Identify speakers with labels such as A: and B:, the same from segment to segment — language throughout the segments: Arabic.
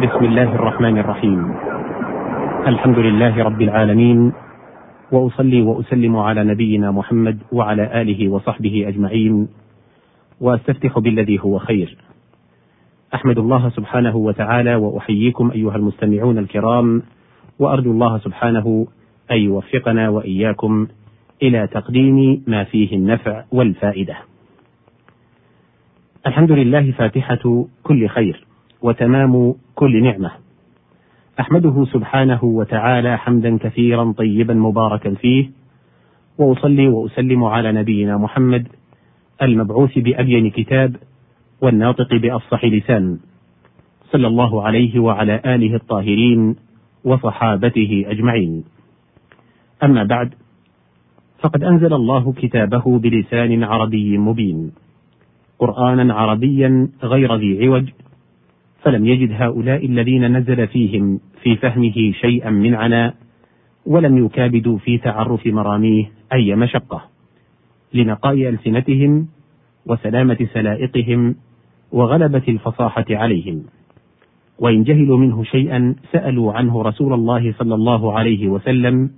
A: بسم الله الرحمن الرحيم. الحمد لله رب العالمين وأصلي وأسلم على نبينا محمد وعلى آله وصحبه أجمعين وأستفتح بالذي هو خير. أحمد الله سبحانه وتعالى وأحييكم أيها المستمعون الكرام وأرجو الله سبحانه أن يوفقنا وإياكم إلى تقديم ما فيه النفع والفائدة. الحمد لله فاتحة كل خير. وتمام كل نعمة. أحمده سبحانه وتعالى حمدا كثيرا طيبا مباركا فيه وأصلي وأسلم على نبينا محمد المبعوث بأبين كتاب والناطق بأفصح لسان صلى الله عليه وعلى آله الطاهرين وصحابته أجمعين. أما بعد فقد أنزل الله كتابه بلسان عربي مبين قرآنا عربيا غير ذي عوج فلم يجد هؤلاء الذين نزل فيهم في فهمه شيئا من عناء ولم يكابدوا في تعرف مراميه أي مشقة. لنقاء ألسنتهم وسلامة سلائقهم وغلبة الفصاحة عليهم. وإن جهلوا منه شيئا سألوا عنه رسول الله صلى الله عليه وسلم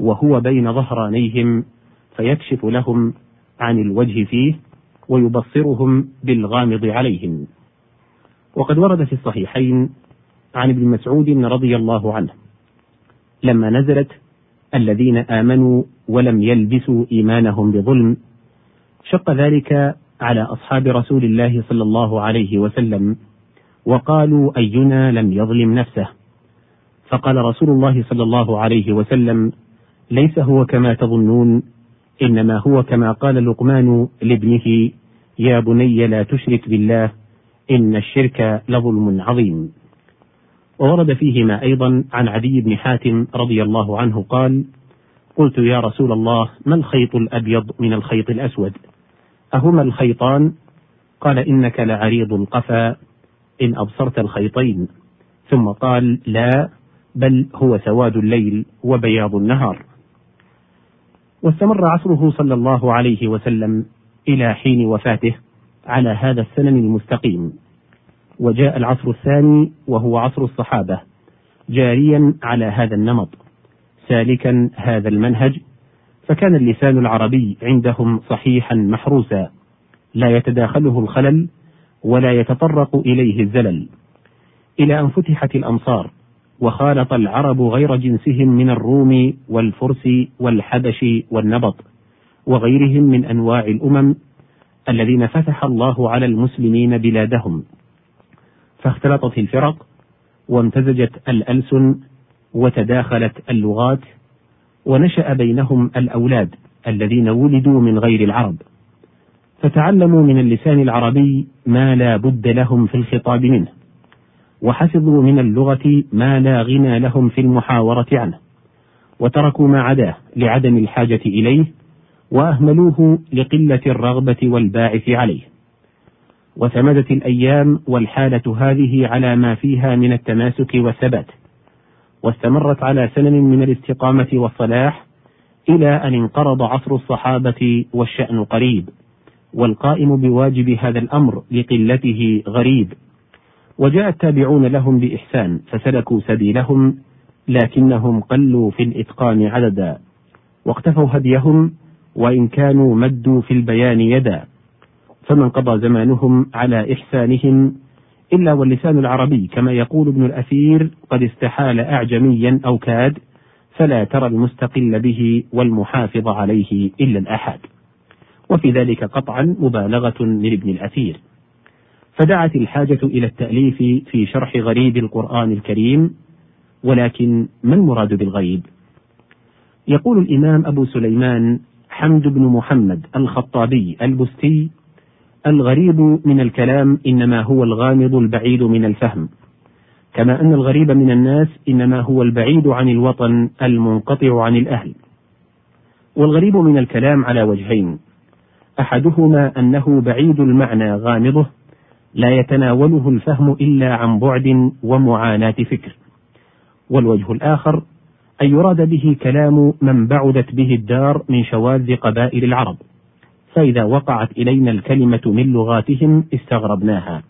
A: وهو بين ظهرانيهم فيكشف لهم عن الوجه فيه ويبصرهم بالغامض عليهم. وقد ورد في الصحيحين عن ابن مسعود رضي الله عنه لما نزلت الذين آمنوا ولم يلبسوا إيمانهم بظلم شق ذلك على أصحاب رسول الله صلى الله عليه وسلم وقالوا أينا لم يظلم نفسه؟ فقال رسول الله صلى الله عليه وسلم ليس هو كما تظنون إنما هو كما قال لقمان لابنه يا بني لا تشرك بالله إن الشرك لظلم عظيم. وورد فيهما أيضا عن عدي بن حاتم رضي الله عنه قال: قلت يا رسول الله ما الخيط الأبيض من الخيط الأسود؟ أهما الخيطان؟ قال إنك لعريض القفا إن أبصرت الخيطين. ثم قال: لا بل هو سواد الليل وبياض النهار. واستمر عصره صلى الله عليه وسلم إلى حين وفاته على هذا السنن المستقيم وجاء العصر الثاني وهو عصر الصحابة جاريا على هذا النمط سالكا هذا المنهج فكان اللسان العربي عندهم صحيحا محروسا لا يتداخله الخلل ولا يتطرق إليه الزلل. إلى أن فتحت الأمصار وخالط العرب غير جنسهم من الروم والفرس والحبش والنبط وغيرهم من أنواع الأمم الذين فتح الله على المسلمين بلادهم. فاختلطت الفرق وامتزجت الألسن وتداخلت اللغات ونشأ بينهم الأولاد الذين ولدوا من غير العرب. فتعلموا من اللسان العربي ما لا بد لهم في الخطاب منه وحفظوا من اللغة ما لا غنى لهم في المحاورة عنه وتركوا ما عداه لعدم الحاجة إليه وأهملوه لقلة الرغبة والباعث عليه. وتمدت الأيام والحالة هذه على ما فيها من التماسك والثبات واستمرت على سنن من الاستقامة والصلاح إلى أن انقرض عصر الصحابة والشأن قريب والقائم بواجب هذا الأمر لقلته غريب. وجاء التابعون لهم بإحسان فسلكوا سبيلهم لكنهم قلوا في الإتقان عددا واقتفوا هديهم وإن كانوا مدوا في البيان يدا. فمن قضى زمانهم على إحسانهم إلا واللسان العربي كما يقول ابن الأثير قد استحال أعجميا أو كاد فلا ترى المستقل به والمحافظ عليه إلا الأحد وفي ذلك قطعا مبالغة من ابن الأثير فدعت الحاجة إلى التأليف في شرح غريب القرآن الكريم ولكن ما المراد بالغيب؟ يقول الإمام أبو سليمان حمد بن محمد الخطابي البستي الغريب من الكلام إنما هو الغامض البعيد من الفهم. كما أن الغريب من الناس إنما هو البعيد عن الوطن المنقطع عن الأهل. والغريب من الكلام على وجهين. أحدهما أنه بعيد المعنى غامضه لا يتناوله الفهم إلا عن بعد ومعاناة فكر. والوجه الآخر أن يراد به كلام من بعدت به الدار من شواذ قبائل العرب. فإذا وقعت إلينا الكلمة من لغاتهم استغربناها.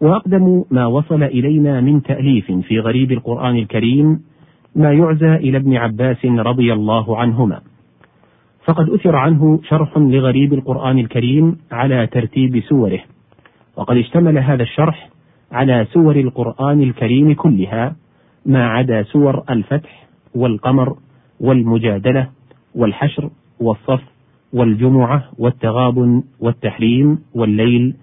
A: وأقدم ما وصل إلينا من تأليف في غريب القرآن الكريم ما يعزى إلى ابن عباس رضي الله عنهما. فقد أثر عنه شرح لغريب القرآن الكريم على ترتيب سوره. وقد اشتمل هذا الشرح على سور القرآن الكريم كلها ما عدا سور الفتح والقمر والمجادلة والحشر والصف والجمعة والتغابن والتحريم والليل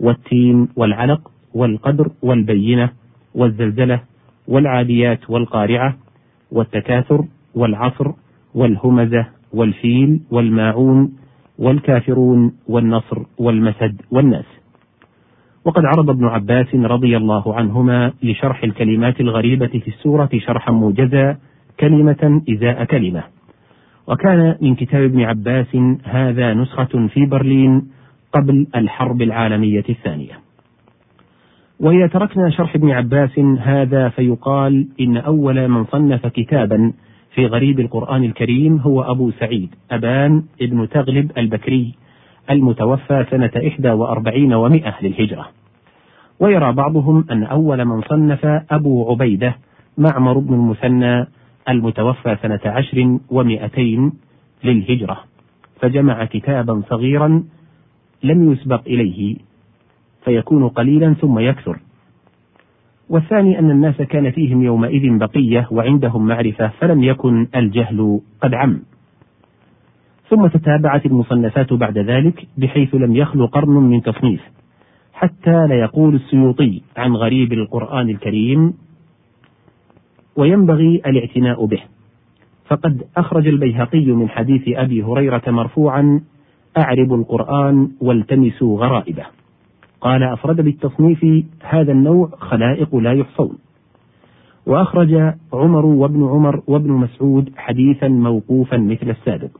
A: والتين والعلق والقدر والبينة والزلزلة والعاديات والقارعة والتكاثر والعصر والهمزة والفيل والماعون والكافرون والنصر والمسد والناس. وقد عرض ابن عباس رضي الله عنهما لشرح الكلمات الغريبة في السورة شرحا موجزا كلمة إزاء كلمة وكان من كتاب ابن عباس هذا نسخة في برلين قبل الحرب العالمية الثانية. وإذا تركنا شرح ابن عباس هذا فيقال إن أول من صنف كتابا في غريب القرآن الكريم هو أبو سعيد أبان ابن تغلب البكري المتوفى سنة إحدى وأربعين ومائة للهجرة. ويرى بعضهم أن أول من صنف أبو عبيدة معمر بن المثنى المتوفى سنة عشر ومائتين للهجرة. فجمع كتابا صغيرا لم يسبق إليه فيكون قليلا ثم يكثر. والثاني أن الناس كان فيهم يومئذ بقية وعندهم معرفة فلم يكن الجهل قد عم. ثم تتابعت المصنفات بعد ذلك بحيث لم يخل قرن من تصنيف. حتى ليقول السيوطي عن غريب القرآن الكريم وينبغي الاعتناء به. فقد أخرج البيهقي من حديث أبي هريرة مرفوعا أعربوا القرآن والتمسوا غرائبه. قال أفرد بالتصنيف هذا النوع خلائق لا يحصون. وأخرج عمر وابن عمر وابن مسعود حديثا موقوفا مثل السابق.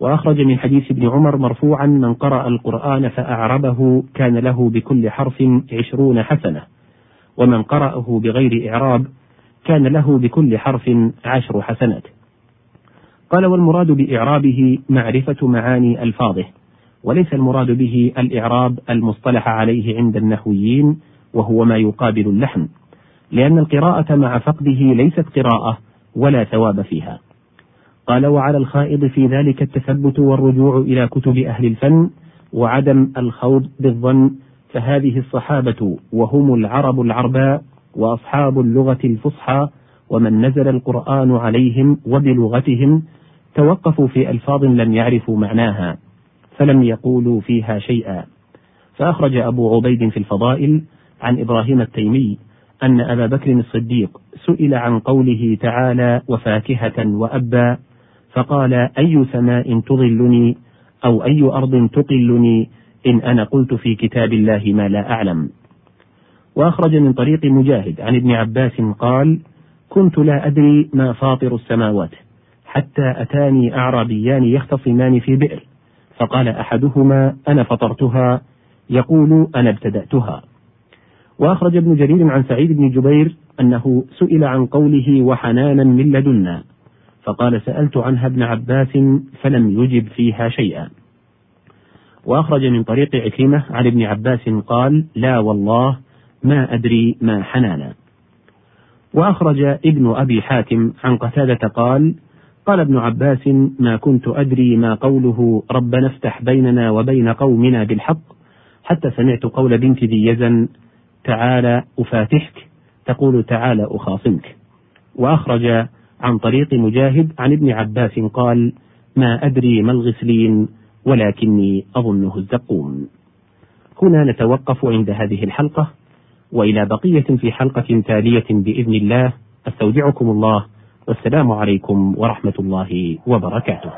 A: وأخرج من حديث ابن عمر مرفوعا من قرأ القرآن فأعربه كان له بكل حرف عشرون حسنة ومن قرأه بغير إعراب كان له بكل حرف عشر حسنات. قال والمراد بإعرابه معرفة معاني ألفاظه وليس المراد به الإعراب المصطلح عليه عند النحويين وهو ما يقابل اللحن لأن القراءة مع فقده ليست قراءة ولا ثواب فيها. قال وعلى الخائض في ذلك التثبت والرجوع إلى كتب أهل الفن وعدم الخوض بالظن فهذه الصحابة وهم العرب العرباء وأصحاب اللغة الفصحى ومن نزل القرآن عليهم وبلغتهم توقفوا في ألفاظ لم يعرفوا معناها فلم يقولوا فيها شيئا. فأخرج أبو عبيد في الفضائل عن إبراهيم التيمي أن أبا بكر الصديق سئل عن قوله تعالى وفاكهة وأبا فقال أي سماء تظلني أو أي أرض تقلني؟ إن أنا قلت في كتاب الله ما لا أعلم. وأخرج من طريق مجاهد عن ابن عباس قال كنت لا أدري ما فاطر السماوات حتى أتاني أعرابيان يختصمان في بئر فقال أحدهما أنا فطرتها يقول أنا ابتدأتها. وأخرج ابن جرير عن سعيد بن جبير أنه سئل عن قوله وحنانا من لدنا فقال سألت عنها ابن عباس فلم يجب فيها شيئا. وأخرج من طريق عكرمة عن ابن عباس قال لا والله ما أدري ما حنانا. وأخرج ابن أبي حاتم عن قتادة قال قال ابن عباس ما كنت أدري ما قوله ربنا افتح بيننا وبين قومنا بالحق حتى سمعت قول بنت ذي يزن تعالى أفاتحك تقول تعالى أخاصمك. وأخرج عن طريق مجاهد عن ابن عباس قال ما أدري ما الغسلين ولكني أظنه الزقوم. هنا نتوقف عند هذه الحلقة. وإلى بقية في حلقة تالية بإذن الله أستودعكم الله والسلام عليكم ورحمة الله وبركاته.